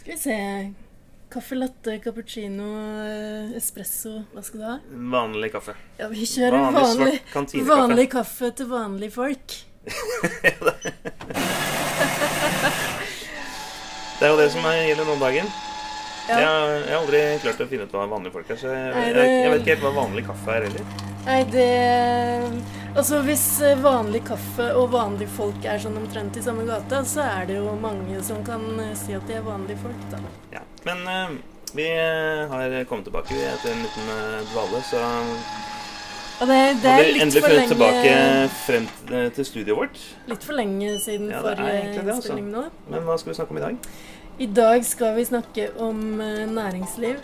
Skal vi se Kaffe latte, cappuccino, eh, espresso. Hva skal du ha? Vanlig kaffe. Ja, vi kjører Vanlig vanlig, svart vanlig kaffe til vanlige folk. Det er jo det som er- gjelder nå om dagen. Ja. Jeg, jeg har aldri klart å finne ut hva vanlige folk er, så jeg, jeg, jeg vet ikke helt hva vanlig kaffe er heller. Nei, det Altså, hvis eh, vanlig kaffe og vanlige folk er sånn omtrent i samme gata, så er det jo mange som kan eh, si at de er vanlige folk, da. Ja. Men uh, vi har kommet tilbake vi, etter en liten dvale, så Og det, det er litt endelig for lenge tilbake frem til studioet vårt. Litt for lenge siden Ja, forrige altså. innstilling nå. Men hva skal vi snakke om i dag? I dag skal vi snakke om næringsliv,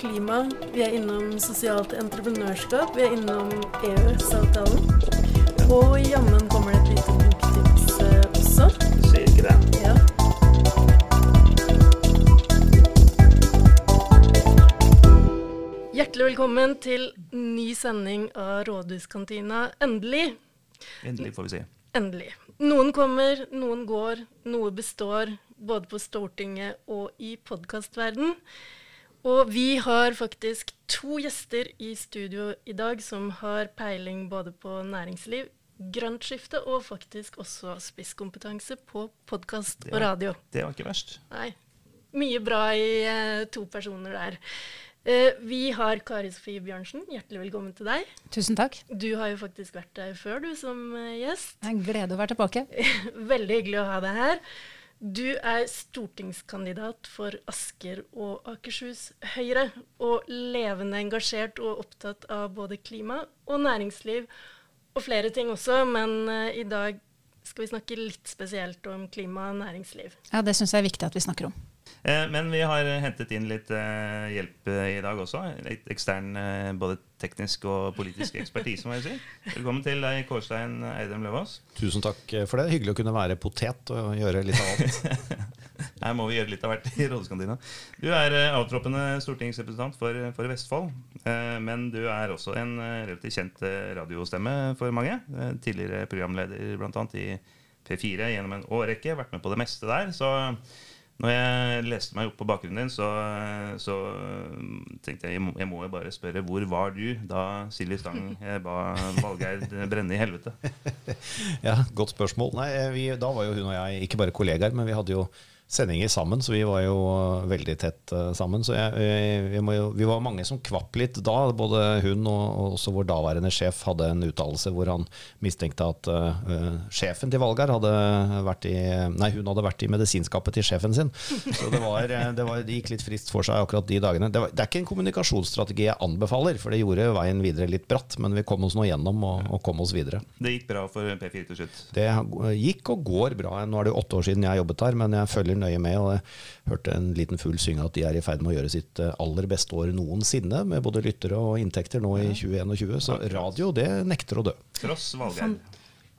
klima. Vi er innom sosialt entreprenørskap. Vi er innom EØS-avtalen. Og jammen kommer det et lite boktips eh, også. Du sier ikke det. Ja. Hjertelig velkommen til ny sending av Rådhuskantina. Endelig. Endelig, får vi si. Endelig. Noen kommer, noen går, noe består. Både på Stortinget og i podkastverden. Og vi har faktisk to gjester i studio i dag som har peiling både på næringsliv, grønt skifte og faktisk også spisskompetanse på podkast og radio. Det var ikke verst. Nei. Mye bra i eh, to personer der. Eh, vi har Kari Sofie Bjørnsen. Hjertelig velkommen til deg. Tusen takk. Du har jo faktisk vært der før, du, som eh, gjest. Det er en glede å være tilbake. Veldig hyggelig å ha deg her. Du er stortingskandidat for Asker og Akershus Høyre, og levende engasjert og opptatt av både klima og næringsliv og flere ting også, men eh, i dag skal vi snakke litt spesielt om klima og næringsliv. Ja, Det syns jeg er viktig at vi snakker om. Eh, Men vi har hentet inn litt eh, hjelp i dag også. Litt ekstern eh, både teknisk og politisk ekspertise, må jeg si. Velkommen til deg, Kårstein Eidem Løvaas. Tusen takk for det. Hyggelig å kunne være potet og gjøre litt av alt. Her må vi gjøre litt av hvert i Rådhuskantina. Du er eh, avtroppende stortingsrepresentant for, for Vestfold. eh, Men du er også en eh, relativt kjent radiostemme for mange. Tidligere programleder bl.a. i P4 gjennom en årrekke. Vært med på det meste der. Så når jeg leste meg opp på bakgrunnen din, så, så tenkte jeg jeg må, jo bare spørre hvor var du da Silje Stang eh, ba Valgeir brenne i helvete? Ja, Godt spørsmål. Nei, vi, da var jo hun og jeg ikke bare kollegaer, men vi hadde jo sendinger sammen, så vi var jo veldig tett eh, sammen. Så jeg, jeg, vi, må jo, vi var mange som kvapp litt da. Både hun og, og også vår daværende sjef hadde en uttalelse hvor han mistenkte at uh, sjefen til Valgar hadde vært i Nei, hun hadde vært i medisinskapet til sjefen sin. Så det, var, eh, det, var, det gikk litt frist for seg akkurat de dagene. Det, var, det er ikke en kommunikasjonsstrategi jeg anbefaler, for det gjorde veien videre litt bratt, men vi kom oss nå gjennom og, og kom oss videre. Det gikk bra for P4 til slutt. Det gikk og går bra. Nå er det jo åtte år siden jeg jobbet her, men jeg følger nøye med. og Jeg hørte en liten fugl synge at de er i ferd med å gjøre sitt eh, aller beste år noensinne, med både lyttere og inntekter nå i 2021. Så radio, det nekter å dø. Tross Valgeir.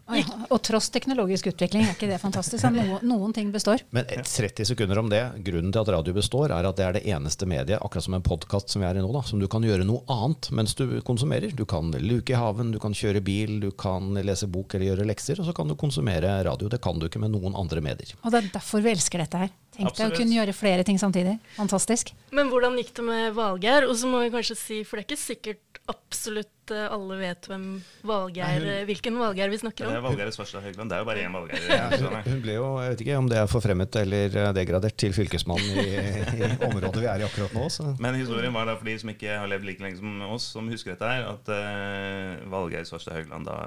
Og, og tross teknologisk utvikling, er ikke det fantastisk? At noen ting består. Men 30 sekunder om det. Grunnen til at radio består, er at det er det eneste mediet, akkurat som en podkast som vi er i nå, da, som du kan gjøre noe annet mens du konsumerer. Du kan luke i haven, du kan kjøre bil, du kan lese bok eller gjøre lekser, og så kan du konsumere radio. Det kan du ikke med noen andre medier. Og det er derfor vi elsker dette her. Tenk deg å kunne gjøre flere ting samtidig. Fantastisk. Men hvordan gikk det med Valgeir? Og så må vi kanskje si, for det er ikke sikkert absolutt eh, alle vet hvem Valgeir, eh, hvilken Valgeir vi snakker Det er om. Valgeir Svarstad Høgland. Det er jo bare én Valgeir. Hun ble jo, jeg vet ikke om det er forfremmet eller eh, degradert til fylkesmann i, i området vi er i akkurat nå. Så. Men historien var da for de som ikke har levd like lenge som oss, som husker dette her, at uh, Valgeir Svarstad Høgland da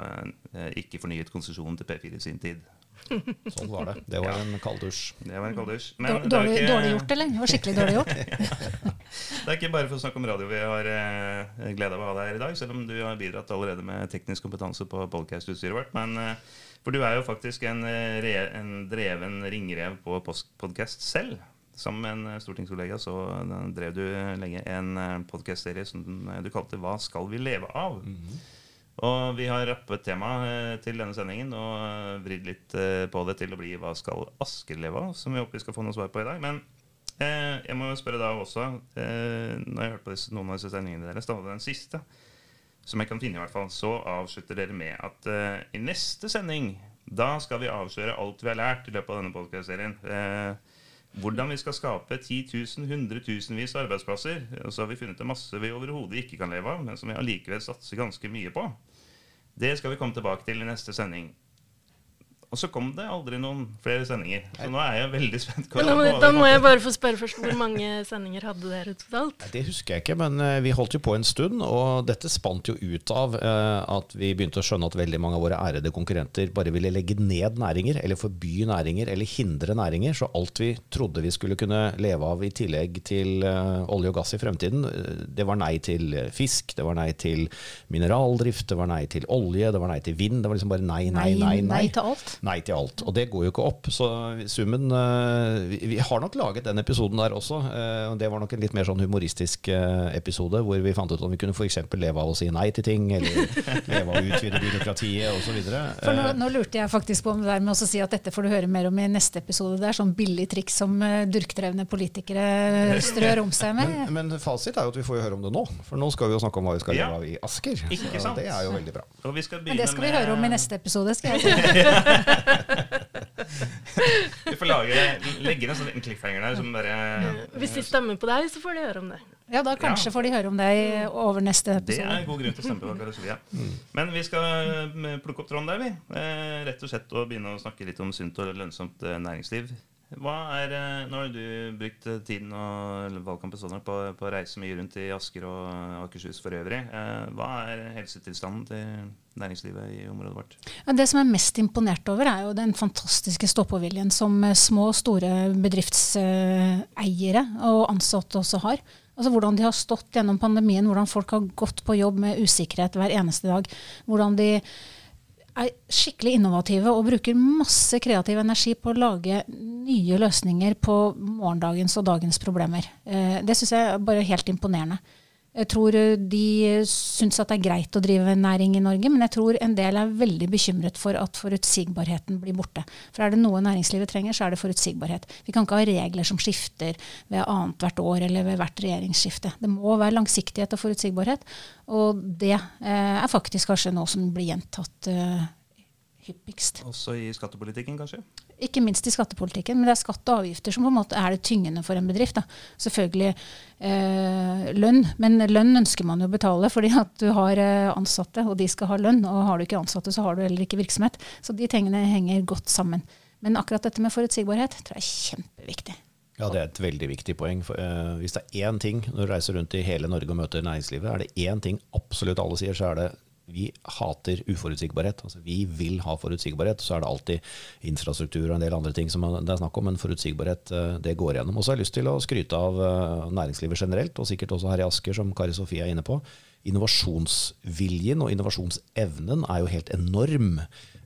uh, ikke fornyet konsesjonen til P4 i sin tid. Sånn var det. Det var en kalddusj. Det var en kalddusj. Er Dårlig, ikke- dårlig gjort, eller? Det var skikkelig dårlig gjort. Det er ikke bare for å snakke om radio vi har eh, glede av å ha deg her i dag, selv om du har bidratt allerede med teknisk kompetanse på podcast-utstyret vårt. Men eh, For du er jo faktisk en, eh, re, en dreven ringrev på podkast selv. Sammen med en eh, stortingskollega så eh, drev du lenge en podkast-serie som du kalte 'Hva skal vi leve av?' Og vi har rappet temaet eh, til denne sendingen og eh, vridd litt eh, på det til å bli 'Hva skal Asker leve av?', som vi håper vi skal få noe svar på i dag. Men eh, jeg må jo spørre da også, eh, når jeg har hørt på disse, noen av disse sendingene deres, da, og den siste, som jeg kan finne i hvert fall, så avslutter dere med at eh, i neste sending da skal vi avsløre alt vi har lært i løpet av denne podcast-serien. Eh, hvordan vi skal skape 10 000, hundretusenvis av arbeidsplasser. Og så har vi funnet en masse vi overhodet ikke kan leve av, men som vi allikevel satser ganske mye på. Det skal vi komme tilbake til i neste sending. Og så kom det aldri noen flere sendinger. Så nå er jeg veldig spent. Men da, må, da må jeg bare få spørre først, hvor mange sendinger hadde dere totalt? Nei, Det husker jeg ikke, men eh, vi holdt jo på en stund. Og dette spant jo ut av eh, at vi begynte å skjønne at veldig mange av våre ærede konkurrenter bare ville legge ned næringer, eller forby næringer, eller hindre næringer. Så alt vi trodde vi skulle kunne leve av i tillegg til eh, olje og gass i fremtiden, det var nei til fisk, det var nei til mineraldrift, det var nei til olje, det var nei til vind. Det var liksom bare nei, nei, nei. nei, nei til alt. Nei til alt. Og det går jo ikke opp. Så summen eh, vi, vi har nok laget den episoden der også. eh, og det var nok en litt mer sånn humoristisk eh, episode, hvor vi fant ut om vi kunne f.eks. leve av å si nei til ting, eller leve av å utvide byråkratiet osv. For nå, nå lurte jeg faktisk på om det der med å si at dette får du høre mer om i neste episode. Det er sånn billig triks som uh, durkdrevne politikere strør om seg med. Men, men fasit er jo at vi får jo høre om det nå. For nå skal vi jo snakke om hva vi skal Ja. leve av i Asker. Ikke Så sant? det er jo veldig bra. Og vi skal Men det skal vi med- høre om i neste episode. skal jeg si. Vi får lage, legge inn en sånn liten cliffhanger der som bare Hvis de stemmer på deg, så får de høre om det. Ja, da kanskje Ja. får de høre om det over neste episode. Det er en god grunn til å stemme på Karosovia. Men vi skal eh, plukke opp tråden der, vi. Eh, Rett og slett å begynne å snakke litt om sunt og lønnsomt eh, næringsliv. Hva er, eh, Nå har du brukt eh, tiden og valgkampen sånn på, på å reise mye rundt i Asker og Akershus for øvrig. Eh, Hva er helsetilstanden til næringslivet i området vårt? Ja, det som er mest imponert over, er jo den fantastiske stå-på-viljen som eh, små og store bedriftseiere og ansatte også har. Altså Hvordan de har stått gjennom pandemien, hvordan folk har gått på jobb med usikkerhet hver eneste dag. Hvordan de er skikkelig innovative og bruker masse kreativ energi på å lage nye løsninger på morgendagens og dagens problemer. Eh, det syns jeg er bare helt imponerende. Jeg tror eh, de syns at det er greit å drive næring i Norge, men jeg tror en del er veldig bekymret for at forutsigbarheten blir borte. For er det noe næringslivet trenger, så er det forutsigbarhet. Vi kan ikke ha regler som skifter ved annethvert år eller ved hvert regjeringsskifte. Det må være langsiktighet og forutsigbarhet, og det eh, er faktisk kanskje noe som blir gjentatt eh, hyppigst. Også i skattepolitikken, kanskje? Ikke minst i skattepolitikken, men det er skatt og avgifter som på en måte er det tyngende for en bedrift. Da. Selvfølgelig eh, lønn, men lønn ønsker man jo å betale fordi at du har eh, ansatte, og de skal ha lønn. Og har du ikke ansatte, så har du heller ikke virksomhet. Så de tingene henger godt sammen. Men akkurat dette med forutsigbarhet tror jeg er kjempeviktig. Ja, det er et veldig viktig poeng. For, eh, hvis det er én ting når du reiser rundt i hele Norge og møter næringslivet, er det én ting absolutt alle sier, så er det vi hater uforutsigbarhet. Altså, vi vil ha forutsigbarhet. Så er det alltid infrastruktur og en del andre ting som det er snakk om, men forutsigbarhet eh, det går igjennom. Og så har jeg lyst til å skryte av eh, næringslivet generelt, og sikkert også her i Asker, som Kari Sofie er inne på. Innovasjonsviljen og innovasjonsevnen er jo helt enorm.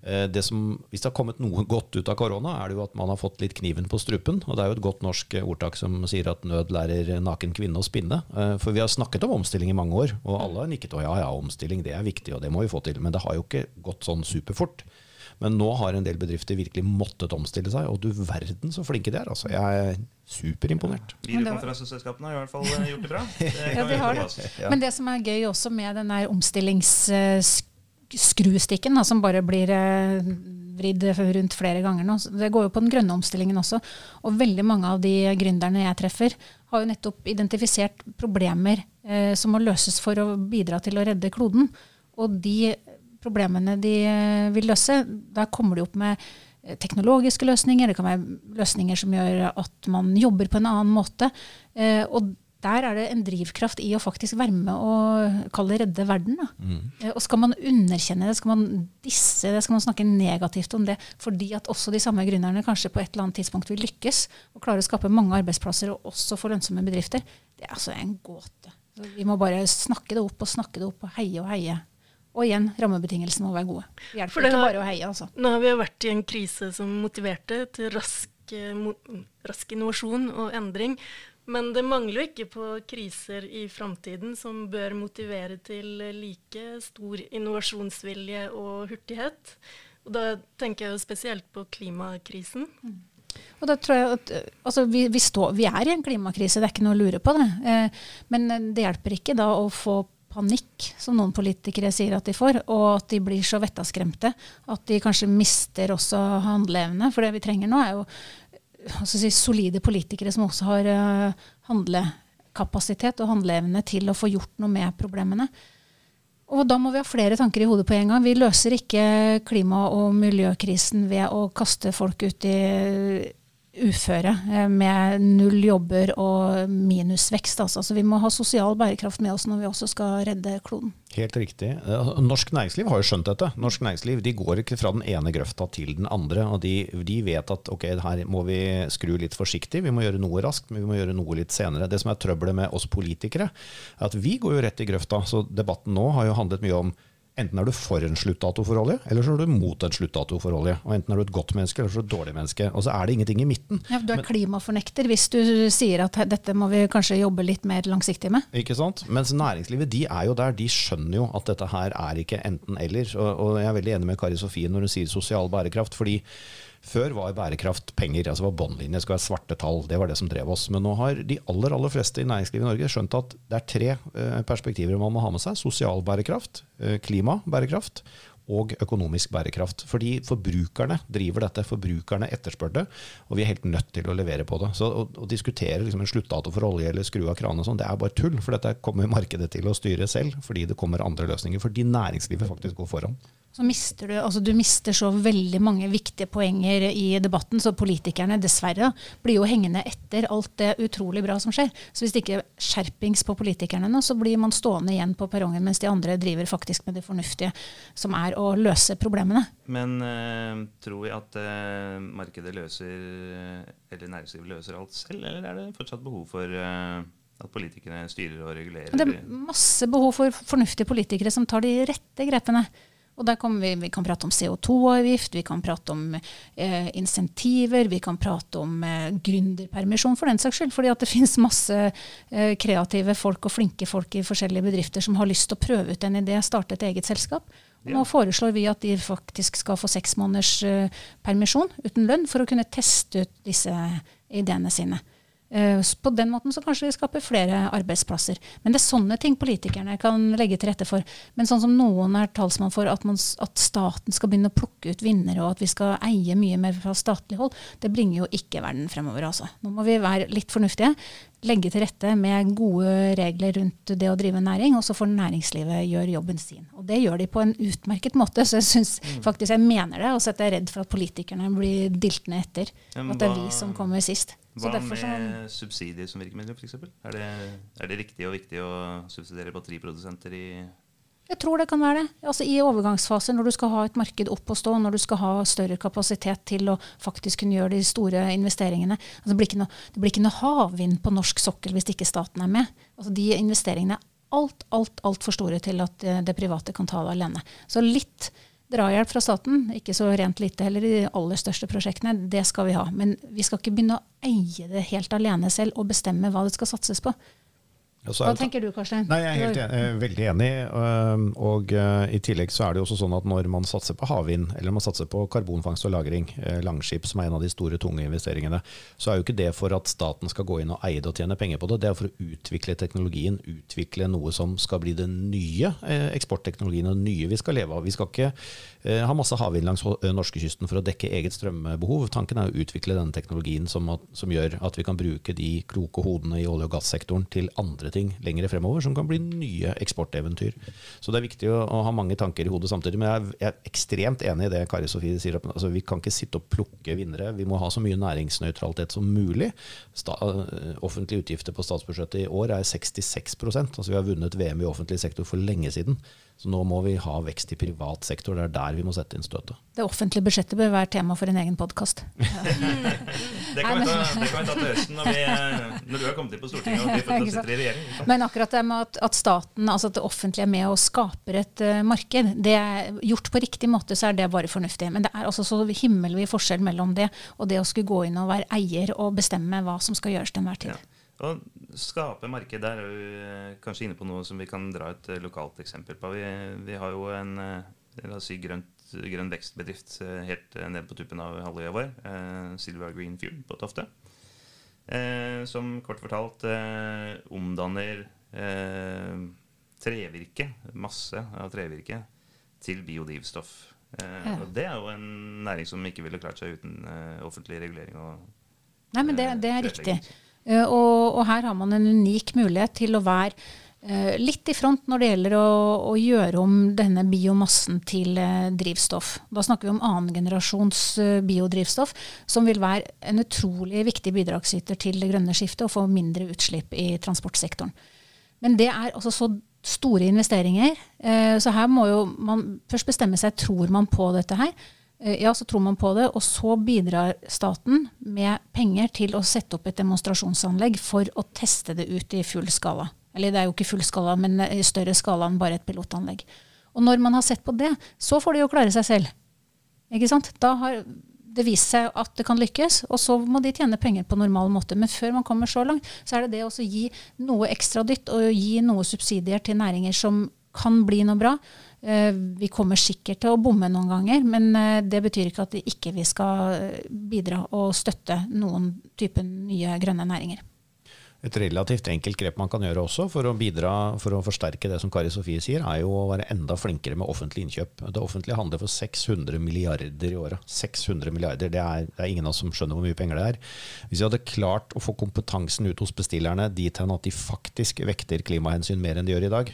Eh, Det som, hvis det har kommet noe godt ut av korona, er det jo at man har fått litt kniven på strupen. Og det er jo et godt norsk ordtak som sier at nød lærer naken kvinne å spinne. Eh, For vi har snakket om omstilling i mange år, og alle har nikket og ja, ja, omstilling det er viktig, og det må vi få til. Men det har jo ikke gått sånn superfort. Men nå har en del bedrifter virkelig måttet omstille seg, og du verden så flinke de er. Altså, jeg er superimponert. Videokonferanseselskapene har i hvert fall eh, gjort det bra. Det Ja, de har det. Men det som er gøy også med den der omstillingsskruestikken, da, som bare blir eh, vridd rundt flere ganger nå, det går jo på den grønne omstillingen også. Og veldig mange av de gründerne jeg treffer, har jo nettopp identifisert problemer eh, som må løses for å bidra til å redde kloden. Og de problemene de eh, vil løse, der kommer de opp med eh, teknologiske løsninger, det kan være løsninger som gjør at man jobber på en annen måte. Eh, og der er det en drivkraft i å faktisk være med og kalle redde verden. Da. Eh, og skal man underkjenne det, skal man disse det, skal man snakke negativt om det, fordi at også de samme gründerne kanskje på et eller annet tidspunkt vil lykkes og klare å skape mange arbeidsplasser og også få lønnsomme bedrifter, det er altså en gåte. Vi må bare snakke det opp og snakke det opp og heie og heie. Og igjen, rammebetingelsene må være gode. Det hjelper For det ikke har- bare å heie, altså. Nå har vi jo vært i en krise som motiverte til rask, eh, rask innovasjon og endring. Men det mangler jo ikke på kriser i framtiden som bør motivere til like stor innovasjonsvilje og hurtighet. Og da tenker jeg jo spesielt på klimakrisen. Og da tror jeg at eh, altså, vi, vi, står, vi er i en klimakrise, det er ikke noe å lure på det. Eh, men eh, det hjelper ikke da å få panikk, som noen politikere sier at de får, og at de blir så vettaskremte at de kanskje mister også handleevne. For det vi trenger nå, er jo si, solide politikere som også har eh, handlekapasitet og handleevne til å få gjort noe med problemene. Og da må vi ha flere tanker i hodet på en gang. Vi løser ikke klima- og miljøkrisen ved å kaste folk ut i uføre eh, med null jobber og minusvekst. Altså. Så vi må ha sosial bærekraft med oss når vi også skal redde kloden. Helt riktig. Eh, Norsk næringsliv har jo skjønt dette. Norsk næringsliv de går ikke fra den ene grøfta til den andre. og De, de vet at ok, her må vi skru litt forsiktig, vi må gjøre noe raskt, men vi må gjøre noe litt senere. Det som er trøbbelet med oss politikere, er at vi går jo rett i grøfta. Så debatten nå har jo handlet mye om Enten er du for en sluttdato for olje, eller så er du mot en sluttdato for olje. Og Enten er du et godt menneske eller så er du et dårlig menneske. Og så er det ingenting i midten. Ja, du er klimafornekter hvis du sier at dette må vi kanskje jobbe litt mer langsiktig med. Ikke sant? Mens næringslivet de er jo der. De skjønner jo at dette her er ikke enten-eller. Og, og jeg er veldig enig med Kari Sofie når hun sier sosial bærekraft. fordi før var bærekraft penger. altså var Båndlinje skulle være svarte tall. Det var det som drev oss. Men nå har de aller aller fleste i næringslivet i Norge skjønt at det er tre eh, perspektiver man må ha med seg. Sosial bærekraft, eh, klimabærekraft og økonomisk bærekraft. Fordi forbrukerne driver dette. Forbrukerne etterspør det, og vi er helt nødt til å levere på det. Så å, å diskutere liksom en sluttdato for olje eller skru av kranen, sånn, det er bare tull. For dette kommer markedet til å styre selv, fordi det kommer andre løsninger. Fordi næringslivet faktisk går foran så mister du, altså du mister så veldig mange viktige poenger i debatten, så politikerne dessverre blir jo hengende etter alt det utrolig bra som skjer. Så hvis det ikke er skjerpings på politikerne nå, så blir man stående igjen på perrongen mens de andre driver faktisk med det fornuftige, som er å løse problemene. Men øh, tror vi at øh, markedet løser, eller næringslivet løser alt selv, eller er det fortsatt behov for øh, at politikerne styrer og regulerer? Det er masse behov for fornuftige politikere som tar de rette grepene. Og der kan vi, vi kan prate om CO2-avgift, vi kan prate om eh, insentiver, vi kan prate om eh, gründerpermisjon for den saks skyld. Fordi at det finnes masse eh, kreative folk og flinke folk i forskjellige bedrifter som har lyst til å prøve ut en idé, starte et eget selskap. Og nå foreslår vi at de faktisk skal få seks måneders eh, permisjon uten lønn for å kunne teste ut disse ideene sine. Eh, på den måten så kanskje vi skaper flere arbeidsplasser. Men det er sånne ting politikerne kan legge til rette for. Men sånn som noen er talsmann for, at, man, at, staten skal begynne å plukke ut vinnere, og at vi skal eie mye mer fra statlig hold, det bringer jo ikke verden fremover. Altså. Nå må vi være litt fornuftige. Legge til rette med gode regler rundt det å drive næring, og så får næringslivet gjøre jobben sin. Og det gjør de på en utmerket måte, så jeg synes mm. faktisk jeg mener det. Og så er jeg redd for at politikerne blir diltende etter. At det er vi som kommer sist. Hva med så, subsidier som virkemiddel, f.eks.? Er, det, er det riktig og viktig å subsidiere batteriprodusenter i jeg tror det kan være det. Altså I overgangsfaser, når du skal ha et marked opp og stå, når du skal ha større kapasitet til å faktisk kunne gjøre de store investeringene. Altså det, blir ikke noe, det blir ikke noe havvind på norsk sokkel hvis ikke staten er med. Altså De investeringene er alt, alt, altfor store til at det, det private kan ta det alene. Så litt Drahjelp fra staten, ikke så rent lite heller i de aller største prosjektene, det skal vi ha. Men vi skal ikke begynne å eie det helt alene selv og bestemme hva det skal satses på. Hva tenker du, Karstein? Nei, jeg er helt enig, veldig enig. Og uh, I tillegg så er det jo også sånn at når man satser på havvind, eller man satser på karbonfangst og -lagring, uh, Langskip som er en av de store, tunge investeringene, så er jo ikke det for at staten skal gå inn og eie det og tjene penger på det. Det er for å utvikle teknologien, utvikle noe som skal bli den nye eksportteknologien og det nye vi skal leve av. Vi skal ikke ha masse havvind langs norskekysten for å dekke eget strømbehov. Tanken er å utvikle denne teknologien som, at, som gjør at vi kan bruke de kloke hodene i olje- og gassektoren til andre ting ting lenger fremover som kan bli nye eksporteventyr. Så det er viktig å, å ha mange tanker i hodet samtidig. Men jeg jeg er ekstremt enig i det Kari Sofie sier. Altså, vi kan ikke sitte og plukke vinnere. Vi må ha så mye næringsnøytralitet som mulig. Sta, eh, offentlige utgifter på statsbudsjettet i år er 66% altså Vi har vunnet VM i offentlig sektor for lenge siden. Så nå må vi ha vekst i privat sektor. Det er der vi må sette inn støtet. Det offentlige budsjettet bør være tema for en egen podkast. det kan vi ta, ta til høsten når, vi, når, du har kommet inn på Stortinget og vi sitter i regjering. Men akkurat det med at, at, staten, altså at det offentlige er med og skaper et uh, marked, det er gjort på riktig måte, så er det bare fornuftig. Men det er altså så himmelvid forskjell mellom det og det å skulle gå inn og være eier og bestemme hva som skal gjøres til enhver tid. Ja. Å skape marked, der er vi eh, kanskje inne på noe som vi kan dra et eh, lokalt eksempel på. Vi, vi har jo en eh, la oss si grønt, grønn vekstbedrift helt nede på tuppen av halvøya vår, Silver Green Fuel på Tofte. Eh, som kort fortalt eh, omdanner trevirke, masse av trevirke, til biodrivstoff. Og det er jo en næring som ikke ville klart seg uten offentlig regulering og Nei, men det, det er riktig. Uh, og, og, her har man en unik mulighet til å være uh, litt i front når det gjelder å, å gjøre om denne biomassen til uh, drivstoff. Da snakker vi om annengenerasjons biodrivstoff, som vil være en utrolig viktig bidragsyter til det grønne skiftet og få mindre utslipp i transportsektoren. Men det er altså så store investeringer, så her må jo man først bestemme seg tror man på dette her. Eh, ja, så tror man på det, og så bidrar staten med penger til å sette opp et demonstrasjonsanlegg for å teste det ut i full skala. Eller det er jo ikke full skala, men i større skala enn bare et pilotanlegg. Og når man har sett på det, så får de jo klare seg selv. Ikke sant? Da har det vist seg at det kan lykkes, og så må de tjene penger på normal måte. Men før man kommer så langt, så er det det å gi noe ekstra dytt og gi noe subsidier til næringer som kan bli noe bra. Eh, vi kommer sikkert til å bomme noen ganger, men eh, det betyr ikke at vi ikke skal eh, bidra og støtte noen type nye grønne næringer. Et relativt enkelt grep man kan gjøre også for å bidra for å forsterke det som Kari Sofie sier, er jo å være enda flinkere med offentlig innkjøp. Det offentlige handler for 600 milliarder i året. 600 milliarder, det er, det er ingen av oss som skjønner hvor mye penger det er. Hvis vi hadde klart å få kompetansen ut hos bestillerne dit hen at de faktisk vekter klimahensyn mer enn de gjør i dag,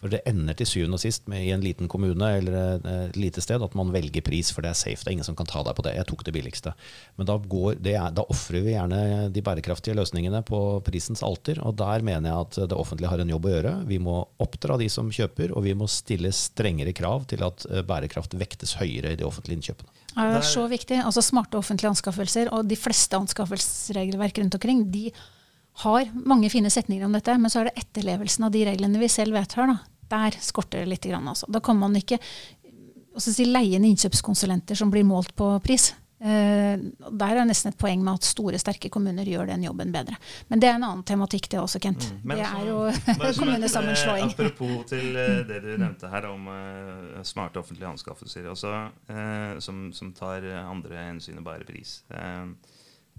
for det ender til syvende og sist med i en liten kommune eller et lite sted at man velger pris, for det er safe. Det er ingen som kan ta deg på det. Jeg tok det billigste. Men da, går, da ofrer vi gjerne de bærekraftige løsningene på prisens alter. Og der mener jeg at det offentlige har en jobb å gjøre. Vi må oppdra de som kjøper, og vi må stille strengere krav til at eh, bærekraft vektes høyere i de offentlige innkjøpene. Det er så viktig. Altså Smarte offentlige anskaffelser og de fleste anskaffelsesregelverk rundt omkring, de har mange fine setninger om dette, men så er det etterlevelsen av de reglene vi selv vedtar. Der skorter det litt. Grann, altså. Da kan man ikke si, leie inn innkjøpskonsulenter som blir målt på pris. Eh, der er nesten et poeng med at store, sterke kommuner gjør den jobben bedre. Men det er en annen tematikk det også, Kent. Mm. det er jo kommunesammenslåing. Apropos til uh, det du nevnte her om uh, smarte offentlige anskaffelser, også, uh, som, som, tar andre hensyn enn bare pris. Uh,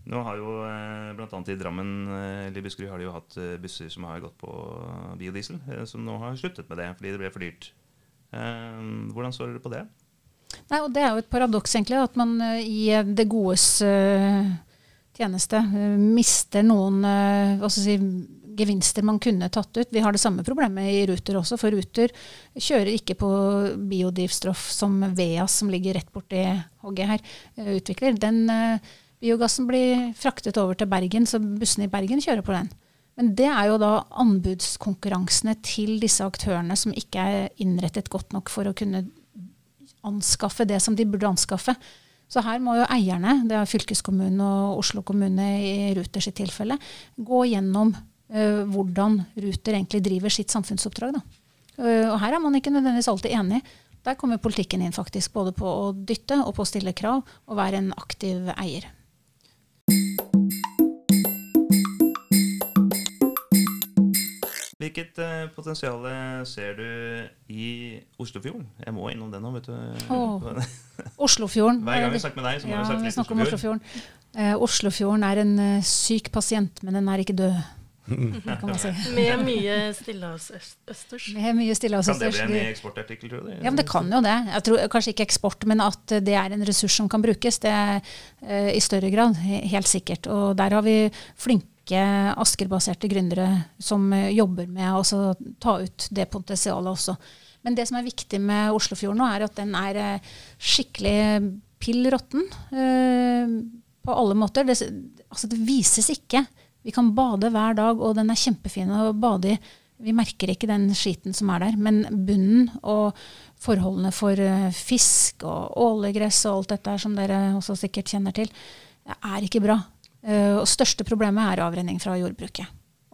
nå har jo eh, bl.a. i Drammen eh, eller Buskerud har de jo hatt eh, busser som har gått på biodiesel, som nå har sluttet med det fordi det ble for dyrt. Hvordan står dere på det? Nei, og Det er jo et paradoks egentlig, at man i det godes tjeneste mister noen si, gevinster man kunne tatt ut. Vi har det samme problemet i Ruter også, for Ruter kjører ikke på biodrivstoff som Veas, som ligger rett borti hogget her, utvikler. Den Biogassen blir fraktet over til Bergen, så bussene i Bergen kjører på den. Men det er jo da anbudskonkurransene til disse aktørene som ikke er innrettet godt nok for å kunne anskaffe det som de burde anskaffe. Så her må jo eierne, det er fylkeskommunen og Oslo kommune i Ruter sitt tilfelle, gå gjennom uh, hvordan Ruter egentlig driver sitt samfunnsoppdrag. Uh, og her er man ikke nødvendigvis alltid enig. Der kommer politikken inn faktisk, både på å dytte og på å stille krav og være en aktiv eier. Hvilket uh, potensial ser du i Oslofjorden? Jeg må innom den nå, vet du. Oh. Oslofjorden. Hver gang vi snakker med deg, så må ja, vi snakke litt Oslofjorden. Oslofjorden. Uh, Oslofjorden er en uh, syk pasient, men den er ikke død. kan man si. Med mye stillehavsøsters. Med mye stillehavsøsters. Kan det bli en eksportartikkel, tror du? Ja, men det kan jo det. Jeg tror Kanskje ikke eksport, men at det er en ressurs som kan brukes. Det er uh, i større grad. Helt sikkert. Og der har vi flinke Asker-baserte gründere som uh, jobber med å ta ut det potensialet også. Men det som er viktig med Oslofjorden nå, er at den er uh, skikkelig pill råtten på alle måter. Det, altså, det vises ikke vi kan bade hver dag, og den er kjempefin å bade i. Vi merker ikke den skiten som er der. Men bunnen og forholdene for eh, fisk og ålegress og alt dette som dere også sikkert kjenner til, er ikke bra. Eh, og største problemet er avrenning fra jordbruket.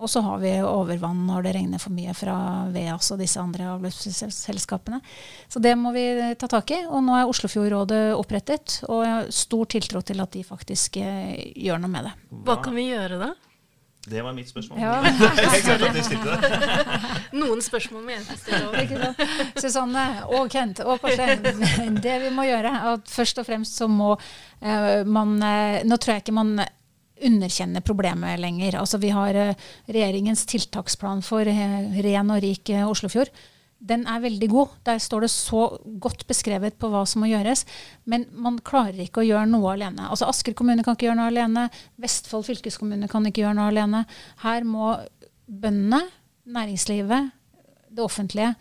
Og så har vi overvann når det regner for mye fra VEAS og disse andre avløpsselskapene. Så det må vi ta tak i. Og nå er Oslofjordrådet opprettet, og jeg har stor tiltro til at de faktisk eh, gjør noe med det. Hva kan vi gjøre da? Det var mitt spørsmål. Ja. Noen spørsmål må jeg stille Susanne og Kent og Karsten. Det vi må gjøre, er at først og fremst så må uh, man uh, Nå tror jeg ikke man underkjenner problemet lenger. Altså Vi har uh, regjeringens tiltaksplan for ren og rik Oslofjord. den er veldig god. Der står det så godt beskrevet på hva som må gjøres. Men man klarer ikke å gjøre noe alene. Altså Asker kommune kan ikke gjøre noe alene. Vestfold fylkeskommune kan ikke gjøre noe alene. Her må bøndene, næringslivet, det offentlige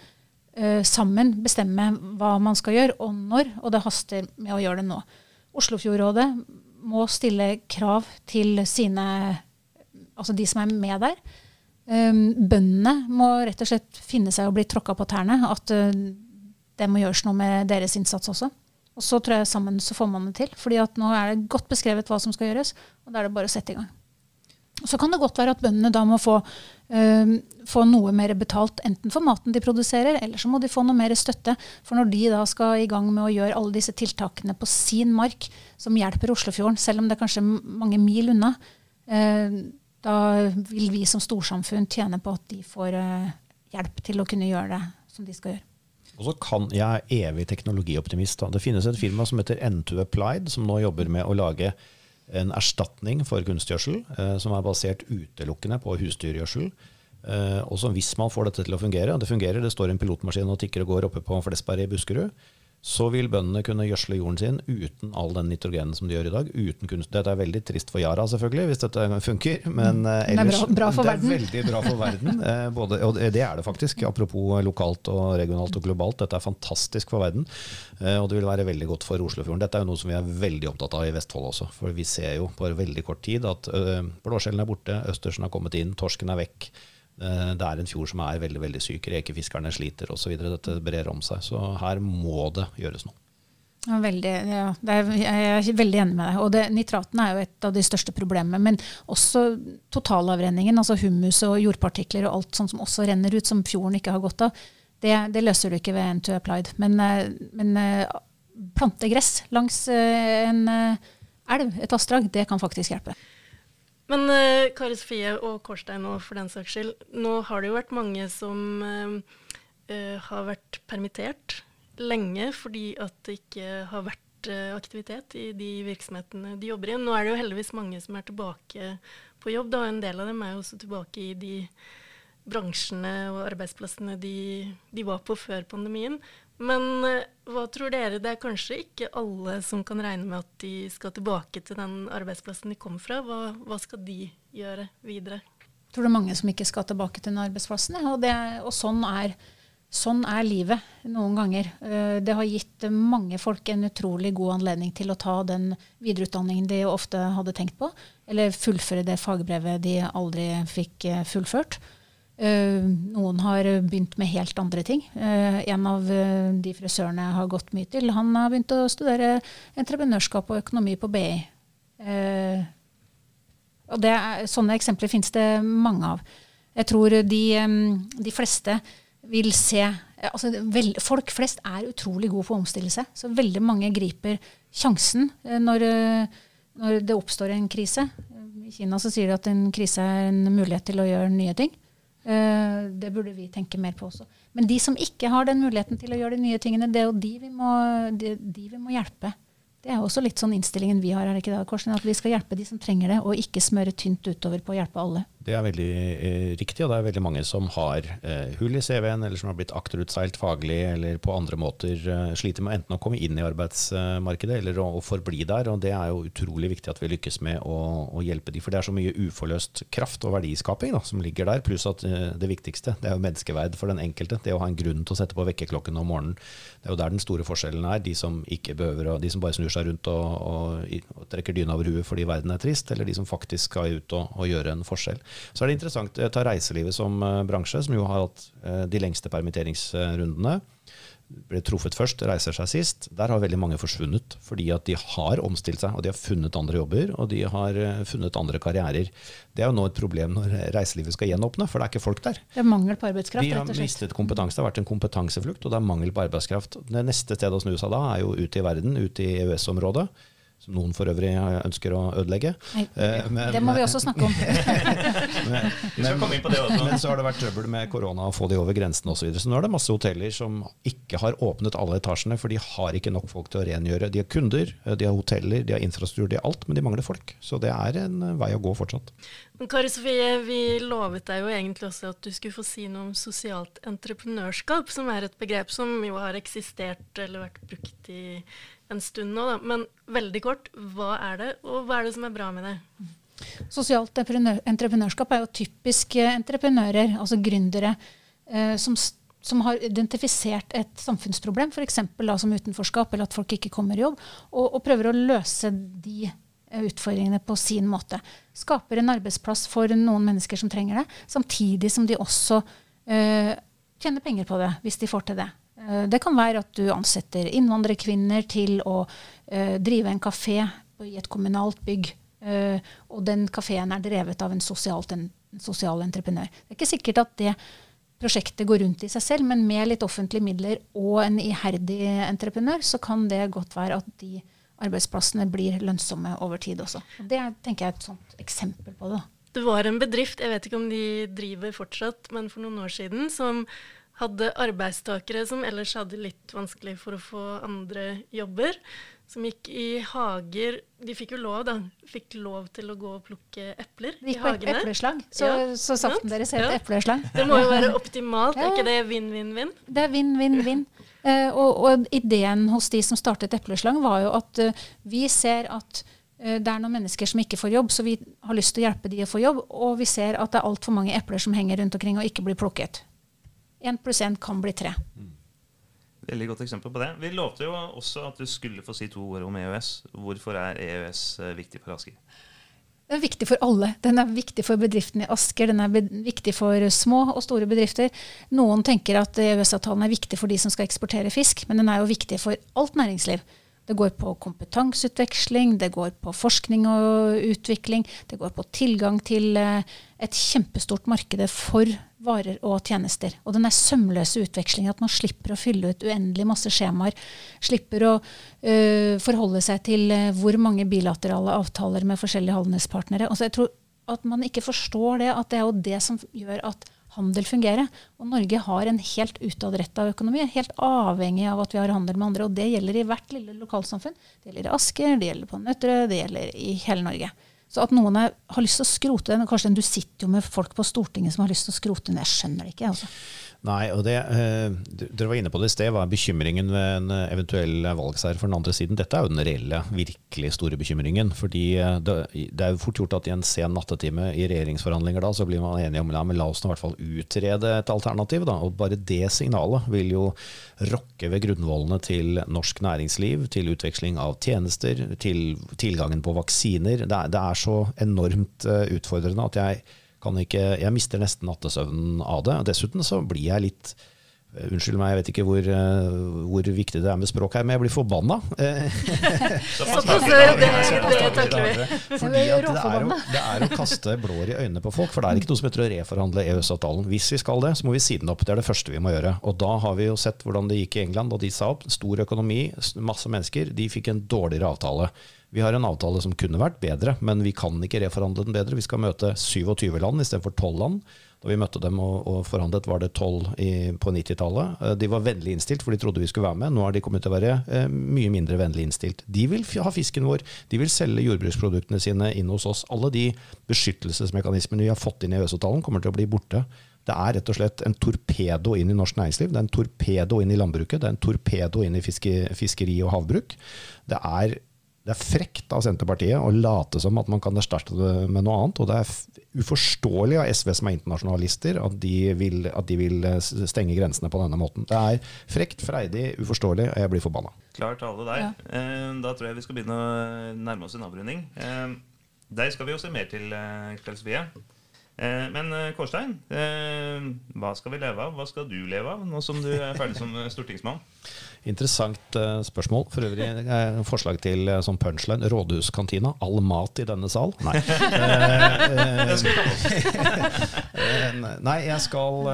sammen bestemme hva man skal gjøre, og når. Og det haster med å gjøre det nå. Oslofjordrådet må stille krav til sine Altså de som er med der. Um, bøndene må rett og slett finne seg å bli tråkka på tærne. At uh, det må gjøres noe med deres innsats også. Og så tror jeg sammen så får man det til. fordi at nå er det godt beskrevet hva som skal gjøres, og da er det bare å sette i gang. Så kan det godt være at bøndene da må få, uh, få, noe mer betalt, enten for maten de produserer, eller så må de få noe mer støtte. For når de da skal i gang med å gjøre alle disse tiltakene på sin mark, som hjelper Oslofjorden, selv om det er kanskje mange mil unna, uh, da vil vi som storsamfunn tjene på at de får uh, hjelp til å kunne gjøre det som de skal gjøre. Og så kan Jeg evig teknologioptimist. Da. Det finnes et firma som heter N2 Applied, som nå jobber med å lage en erstatning for kunstgjødsel, eh, som er basert utelukkende på husdyrgjødsel. Eh, og som hvis man får dette til å fungere, og det fungerer, det står en pilotmaskin og tikker og går oppe på Flesberg i Buskerud, så vil bøndene kunne gjødsle jorden sin uten all den nitrogenen som de gjør i dag. uten kunst. Dette er veldig trist for Yara, selvfølgelig, hvis dette funker. Men eh, ellers, det er bra, bra for det verden. er veldig bra for verden. Eh, både, og det er det faktisk. Apropos lokalt og regionalt og globalt. Dette er fantastisk for verden. Eh, og det vil være veldig godt for Oslofjorden. Dette er jo noe som vi er veldig opptatt av i Vestfold også. For vi ser jo på veldig kort tid at blåskjellen er borte, østersen har kommet inn, torsken er vekk. Eh, det er en fjord som er veldig veldig syk. Rekefiskerne sliter osv. Dette brer om seg. Så her må det gjøres noe. Veldig, ja, er, jeg er veldig enig med deg. Og det, Nitratene er jo et av de største problemene. Men også totalavrenningen, altså humus og jordpartikler og alt sånt som også renner ut, som fjorden ikke har godt av, det, det løser du ikke ved N2 Applied. Men, eh, men eh, plantegress langs en elv, et vassdrag, det kan faktisk hjelpe. Men uh, Kari Sofie og Kårstein òg for den saks skyld, nå har det jo vært mange som uh, har vært permittert lenge fordi at det ikke har vært aktivitet i de virksomhetene de jobber i. Nå er det jo heldigvis mange som er tilbake på jobb, da. En del av dem er jo også tilbake i de bransjene og arbeidsplassene de, de var på før pandemien. Men eh, hva tror dere? Det er kanskje ikke alle som kan regne med at de skal tilbake til den arbeidsplassen de kom fra. Hva, hva skal de gjøre videre? Jeg tror det er mange som ikke skal tilbake til den arbeidsplassen. Og, det, og sånn, er, sånn, er, livet noen ganger. Eh, det har gitt mange folk en utrolig god anledning til å ta den videreutdanningen de ofte hadde tenkt på, eller fullføre det fagbrevet de aldri fikk eh, fullført. Uh, noen har begynt med helt andre ting. Uh, en av uh, de frisørene jeg har gått mye til, han har begynt å studere entreprenørskap og økonomi på BI. og er, sånne eksempler finnes det mange av. Jeg tror de, de fleste vil se altså, vel, Folk flest er utrolig gode på å omstille seg. Så veldig mange griper sjansen når, når det oppstår en krise. I Kina så sier de at en krise er en mulighet til å gjøre nye ting. Uh, det burde vi tenke mer på også. Men de som ikke har den muligheten til å gjøre de nye tingene, det er jo de vi må, de, de vi må hjelpe. Det er også litt sånn innstillingen vi har er det ikke det, Korsen, at vi skal hjelpe de som trenger det, og ikke smøre tynt utover på å hjelpe alle. Det er veldig eh, riktig, og det er veldig mange som har eh, hull i CV-en, eller som har blitt akterutseilt faglig, eller på andre måter eh, sliter med enten å komme inn i arbeidsmarkedet eller å, å, forbli der. og Det er jo utrolig viktig at vi lykkes med å, å hjelpe de, for det er så mye uforløst kraft og verdiskaping da, som ligger der. Pluss at eh, det viktigste det er jo menneskeverd for den enkelte. Det å ha en grunn til å sette på vekkerklokken om morgenen. Det er jo der den store forskjellen er. De som ikke behøver, de som bare snur seg rundt og, og, og trekker dyna over huet fordi verden er trist, eller de som faktisk skal ut og, og gjøre en forskjell. Så er det interessant å ta reiselivet som eh, bransje, som jo har hatt eh, de lengste permitteringsrundene. Ble truffet først, reiser seg sist. Der har veldig mange forsvunnet fordi at de har omstilt seg og de har funnet andre jobber og de har eh, funnet andre karrierer. Det er jo nå et problem når reiselivet skal gjenåpne, for det er ikke folk der. Det er mangel på arbeidskraft, rett og slett. De har mistet kompetanse, det har vært en kompetanseflukt, og det er mangel på arbeidskraft. Det neste stedet å snu seg da er jo ut i verden, ut i EØS-området som noen for øvrig ønsker å ødelegge. Nei, men, det må vi også snakke om. men, men, men, så har det vært trøbbel med korona å få de over grensen osv. Så, videre. så nå er det masse hoteller som ikke har åpnet alle etasjene, for de har ikke nok folk til å rengjøre. De har kunder, de har hoteller, de har infrastruktur, de har alt, men de mangler folk. Så det er en vei å gå fortsatt. Kari Sofie, vi lovet deg jo egentlig også at du skulle få si noe om sosialt entreprenørskap, som er et begrep som jo har eksistert eller vært brukt i en stund nå, da. Men veldig kort, hva er det, og hva er det som er bra med det? Sosialt entreprenørskap er jo typisk entreprenører, altså gründere, eh, som, som, har identifisert et samfunnsproblem, f.eks. som utenforskap eller at folk ikke kommer i jobb, og, og prøver å løse de eh, utfordringene på sin måte. Skaper en arbeidsplass for noen mennesker som trenger det, samtidig som de også eh, tjener penger på det, hvis de får til det. Eh, det kan være at du ansetter innvandrerkvinner til å uh, drive en kafé i et kommunalt bygg. Uh, og den kafeen er drevet av en, sosialt, en, sosial entreprenør. Det er ikke sikkert at det prosjektet går rundt i seg selv, men med litt offentlige midler og en iherdig entreprenør, så kan det godt være at de arbeidsplassene blir lønnsomme over tid også. Det tenker jeg er et sånt eksempel på det. Det var en bedrift, jeg vet ikke om de driver fortsatt, men for noen år siden, som hadde arbeidstakere som ellers hadde litt vanskelig for å få andre jobber, som gikk i hager De fikk jo lov, da. Fikk lov til å gå og plukke epler i hagene. Epleslag. Så, ja. så saften deres het ja. epleslang. Det må jo være optimalt. Er ikke det vinn-vinn-vinn? Det er vinn-vinn-vinn. Uh, og, og, ideen hos de som startet Epleslang, var jo at uh, vi ser at uh, det er noen mennesker som ikke får jobb, så vi har lyst til å hjelpe de å få jobb. Og vi ser at det er altfor mange epler som henger rundt omkring og ikke blir plukket. Én pluss én kan bli tre. Mm. Veldig godt eksempel på det. Vi lovte jo også at du skulle få si to ord om EØS. Hvorfor er EØS eh, viktig for Asker? Den er viktig for alle. Den er viktig for bedriftene i Asker. Den er viktig for små og store bedrifter. Noen tenker at EØS-avtalen er viktig for de som skal eksportere fisk, men den er jo viktig for alt næringsliv. Det går på kompetanseutveksling, det går på forskning og utvikling, det går på tilgang til eh, et kjempestort marked for varer og tjenester. Og den er sømløse utvekslingen, at man slipper å fylle ut uendelig masse skjemaer. Slipper å uh, forholde seg til uh, hvor mange bilaterale avtaler med forskjellige handelspartnere. Altså jeg tror at man ikke forstår det, at det er jo det som gjør at handel fungerer. Og Norge har en helt utadretta økonomi, helt avhengig av at vi har handel med andre. Og det gjelder i hvert lille lokalsamfunn. Det gjelder i Asker, det gjelder på Nøtterøy, det gjelder i hele Norge. Så at noen er, har lyst til å skrote den, kanskje Du sitter jo med folk på Stortinget som har lyst til å skrote den, jeg skjønner det ikke. altså. Nei, og det, uh, Dere var inne på det i sted. Hva er bekymringen ved en eventuell valgseier for den andre siden? Dette er jo den reelle, virkelig store bekymringen. fordi eh, det, det, er jo fort gjort at i en sen nattetime i regjeringsforhandlinger da, så blir man enige om ja, men la oss nå i hvert fall utrede et alternativ. da, og Bare det signalet vil jo rokke ved grunnvollene til norsk næringsliv, til utveksling av tjenester, til tilgangen på vaksiner. Det er, det er så enormt utfordrende at jeg ikke, jeg mister nesten nattesøvnen av det. Dessuten så blir jeg litt eh, Unnskyld meg, jeg vet ikke hvor, uh, hvor, viktig det er med språk her, men jeg blir forbanna. Såpass, det, det takler vi. Fordi det er, å, det er å kaste blår i øynene på folk. For det er ikke noe som heter å reforhandle EØS-avtalen. Hvis vi skal det, så må vi si den opp. Det er det første vi må gjøre. Og da har vi jo sett hvordan det gikk i England da de sa opp. Stor økonomi, masse mennesker. De fikk en dårligere avtale. Vi har en avtale som kunne vært bedre, men vi kan ikke reforhandle den bedre. Vi skal møte 27 land istedenfor 12 land. Da vi møtte dem og, og forhandlet, var det 12 i, på 90-tallet. Eh, de var vennlig innstilt, for de trodde vi skulle være med. Nå har de kommet til å være eh, mye mindre vennlig innstilt. De vil ha fisken vår, de vil selge jordbruksproduktene sine inn hos oss. Alle de beskyttelsesmekanismene vi har fått inn i EØS-avtalen, kommer til å bli borte. Det er rett og slett en torpedo inn i norsk næringsliv. Det er en torpedo inn i landbruket. Det er en torpedo inn i fiske, fiskeri og havbruk. Det er det er frekt av Senterpartiet å late som at man kan erstatte det med noe annet. Og det er uforståelig av SV som er internasjonalister, at de, vil, at de vil eh, stenge grensene på denne måten. Det er frekt, freidig, uforståelig, og jeg blir forbanna. Klar tale der. Ja. Eh, da tror jeg vi skal begynne å nærme oss en avrunding. Eh, deg skal vi jo se mer til, Kveldsvie. Men Kårstein, hva skal vi leve av? Hva skal du leve av nå som du er ferdig som stortingsmann? Interessant spørsmål. For øvrig forslag til som punchline Rådhuskantina. All mat i denne sal? Nei. Nei, jeg skal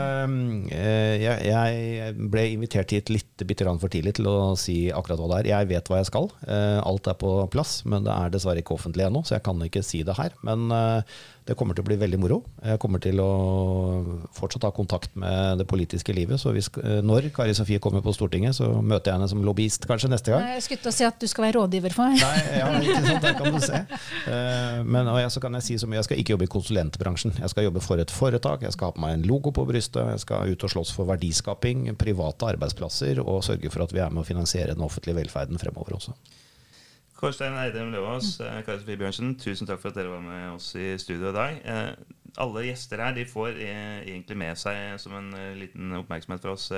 jeg, jeg, ble invitert hit litt bitte grann for tidlig til å si akkurat hva det er. Jeg vet hva jeg skal. Alt er på plass, men det er dessverre ikke offentlig ennå, så jeg kan ikke si det her. Men det kommer til å bli veldig moro. Jeg kommer til å fortsatt ha kontakt med det politiske livet. Så skal, eh, når Kari Sofie kommer på Stortinget, så møter jeg henne som lobbyist kanskje neste gang. Jeg skulle til å si at du skal være rådgiver for meg. Nei, ja, ikke sant, det kan du se. Eh, men jeg, så kan jeg si så mye. Jeg skal ikke jobbe i konsulentbransjen. Jeg skal jobbe for et foretak. Jeg skal ha på meg en logo på brystet. Jeg skal ut og slåss for verdiskaping, private arbeidsplasser og sørge for at vi er med å finansiere den offentlige velferden fremover også. Kårstein Eidem Løvaas, eh, Kari Sofie Bjørnsen, tusen takk for at dere var med oss i studio i dag. Eh, alle gjester her de får eh, egentlig med seg som en liten oppmerksomhet fra oss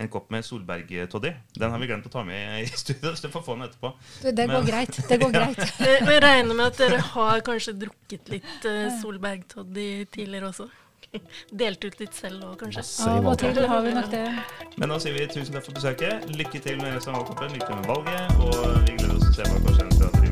en kopp med Solberg-toddy. Den har vi glemt å ta med i studio, så du får få den etterpå. Det, det går greit. det går greit. Jeg regner med at dere har kanskje drukket litt Solberg-toddy tidligere også? Delt ut litt selv òg, kanskje. Av og til har vi nok det. Men da sier vi tusen takk for besøket. Lykke til med resten av valgkampen, lykke til med valget, og vi gleder oss til å se hva som skjer.